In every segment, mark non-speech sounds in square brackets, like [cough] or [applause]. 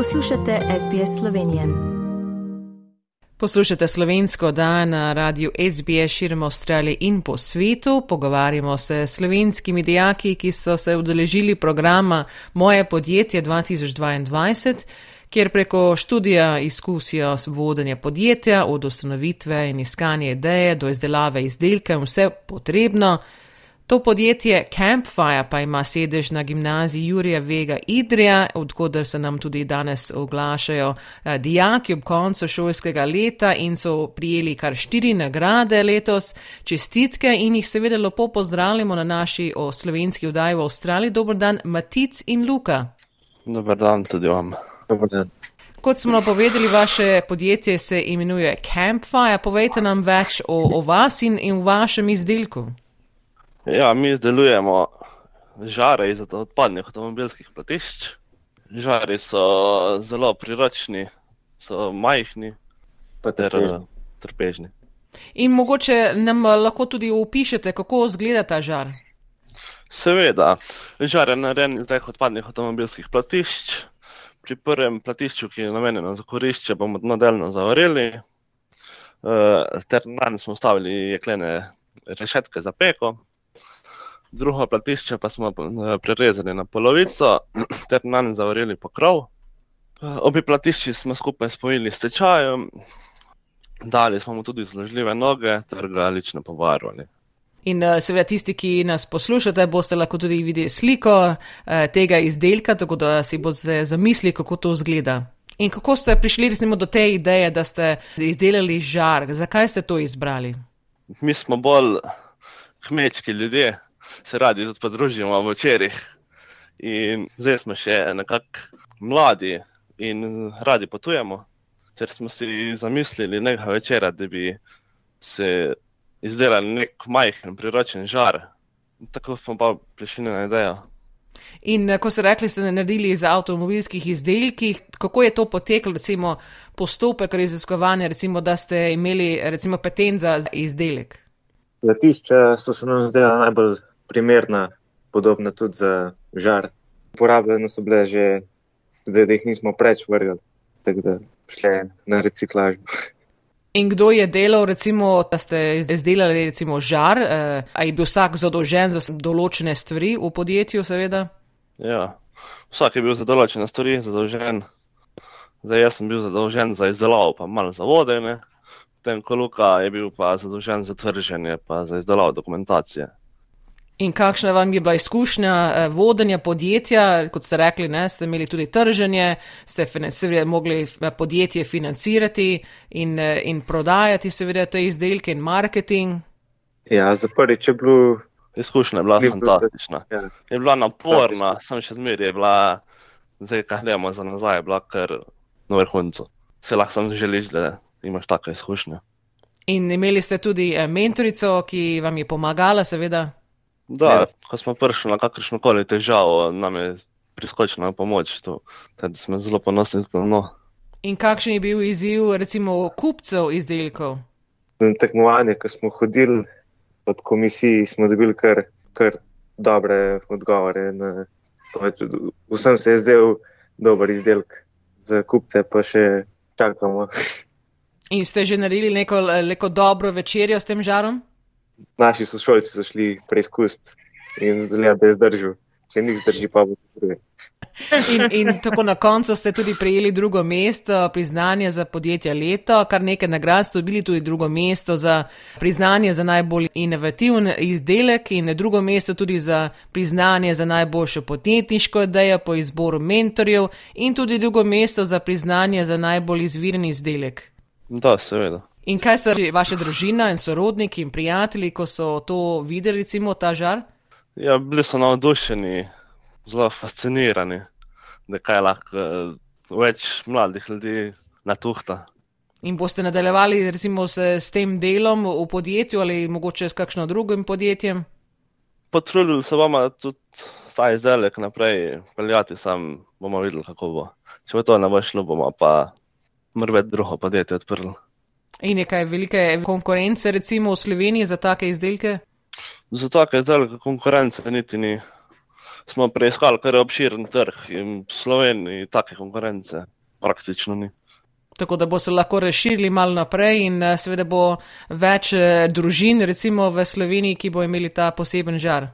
Poslušate SBS Slovenijo. Poslušate slovensko dan na radiju SBS širom Avstralije in po svetu. Pogovarjamo se s slovenskimi dijaki, ki so se udeležili programa Moje podjetje 2022, kjer preko študija izkusijo vodenje podjetja od ustanovitve in iskanje ideje do izdelave izdelka in vse potrebno. To podjetje Campfire pa ima sedež na gimnaziji Jurija Vega Idrija, odkudar se nam tudi danes oglašajo eh, dijaki ob koncu šolskega leta in so prijeli kar štiri nagrade letos. Čestitke in jih seveda lepo pozdravljamo na naši o slovenski vdaji v Avstraliji. Dobr dan, Matic in Luka. Dobar dan tudi vam. Dobar dan. Kot smo napovedali, vaše podjetje se imenuje Campfire. Povejte nam več o, o vas in, in vašem izdelku. Ja, mi izdelujemo žare iz odpadnih avtomobilskih platišč. Žari so zelo priročni, so majhni Pa ter trpežni. trpežni. In mogoče nam lahko tudi opišete, kako izgleda ta žar. Seveda, žar je narejen iz teh odpadnih avtomobilskih platišč. Pri prvem platišču, ki je namenjeno za korišče, bomo dno delno zavarili, eh, ter na njem smo stavili jeklene rešetke za peko. Drugo platišče pa smo eh, prerezali na polovico [clears throat] ter na njem zavarili pokrov. Eh, Obi platišči smo skupaj spojili s tečajem, dali smo mu tudi zložljive noge ter ga lično pobarvali. In uh, seveda tisti, ki nas poslušate, boste lahko tudi videli sliko tega izdelka, tako da si boste zamislili, kako to izgleda. In kako ste prišli recimo do te ideje, da ste izdelali žar? Zakaj ste to izbrali? mi smo bolj kmečki ljudje, se radi tudi podružimo v večerjih. In zdaj smo še nekako mladi in radi potujemo, ter smo si zamislili nekaj večera, da bi se izdelali nek majhen priročen žar. Tako smo pa prišli na idejo. In uh, ko ste rekli, ste naredili iz avtomobilskih izdelkih, kako je to poteklo, recimo postopek raziskovanja, recimo da ste imeli recimo patent za izdelek? Letišča so se nam zdela najbolj primerna, podobna tudi za žar. Uporabljene so bile že, tudi da jih nismo preč vrgli, tako da šle na reciklažo. [laughs] In kdo je delal, recimo, da ste izdelali recimo žar, eh, a je bil vsak zadolžen za določene stvari v podjetju, seveda? Ja. Vsak je bil za določene stvari zadolžen. Zdaj jaz sem bil zadolžen za izdelavo, pa malo za vodenje. Potem ko Luka je bil pa zadolžen za trženje, pa za izdelavo dokumentacije. In kakšna vam je bila izkušnja eh, vodenja podjetja, kot ste rekli, ne, ste imeli tudi trženje, ste seveda mogli eh, podjetje financirati in, eh, in prodajati seveda te izdelke in marketing. Ja, za prvič je bilo, Izkušnja je bila Ni bilo- fantastična. ja, Je bila naporna, sem še zmeraj je bila, zdaj kaj gledamo za nazaj, je bila kar na vrhuncu. Se lahko sam želiš, da imaš tako izkušnjo. In imeli ste tudi eh, mentorico, ki vam je pomagala, seveda. Da, Ja. ko smo prišli na kakršno koli težavo, nam je priskočila pomoč. To, tako da smo zelo ponosni na no. In kakšen je bil izziv recimo kupcev izdelkov? na tekmovanje, ko smo hodili od komisiji, smo dobili kar, kar dobre odgovore. Na, vsem se je zdel dober izdelek, za kupce pa še čakamo. In ste že naredili neko, neko dobro večerjo s tem žarom? Naši sošolci so šli preizkusiti in zgleda, da je zdržal. Če njih zdrži, pa bo druge. In, in tako na koncu ste tudi prejeli drugo mesto, priznanje za podjetje leto, kar nekaj nagrad ste dobili tudi drugo mesto za priznanje za najbolj inovativen izdelek in drugo mesto tudi za priznanje za najboljšo podjetniško idejo po izboru mentorjev in tudi drugo mesto za priznanje za najbolj izviren izdelek. Da, seveda. In kaj so vaše družina in sorodniki in prijatelji, ko so to videli, recimo ta žar? Ja, bili so navdušeni, zelo fascinirani, da kaj lahko eh, več mladih ljudi natuhta. In boste nadaljevali recimo s, s tem delom v podjetju ali mogoče s kakšno drugim podjetjem? Potrudili se bomo tudi ta izdelek naprej peljati, sam bomo videli, kako bo. Če bo to ne bo šlo, bomo pa mrvet drugo podjetje odprli. In nekaj velike konkurence recimo v Sloveniji za take izdelke? Zato, ker zdaj konkurence niti ni. smo preiskali kar obširen trg in v Sloveniji take konkurence praktično ni. Tako da bo se lahko razširili malo naprej in eh, seveda bo več eh, družin, recimo v Sloveniji, ki bo imeli ta poseben žar.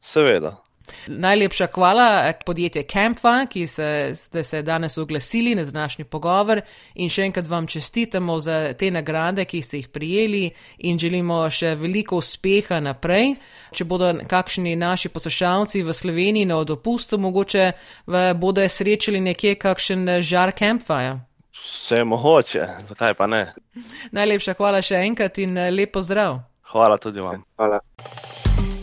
Seveda. Najlepša hvala podjetje Campfa, ki se, ste se danes oglasili na današnji pogovor in še enkrat vam čestitamo za te nagrade, ki ste jih prijeli in želimo še veliko uspeha naprej. Če bodo kakšni naši poslušalci v Sloveniji na dopustu, mogoče bodo srečali nekje kakšen žar Campfa. Vse je mogoče, zakaj pa ne? Najlepša hvala še enkrat in lepo zdrav. Hvala tudi vam. Hvala.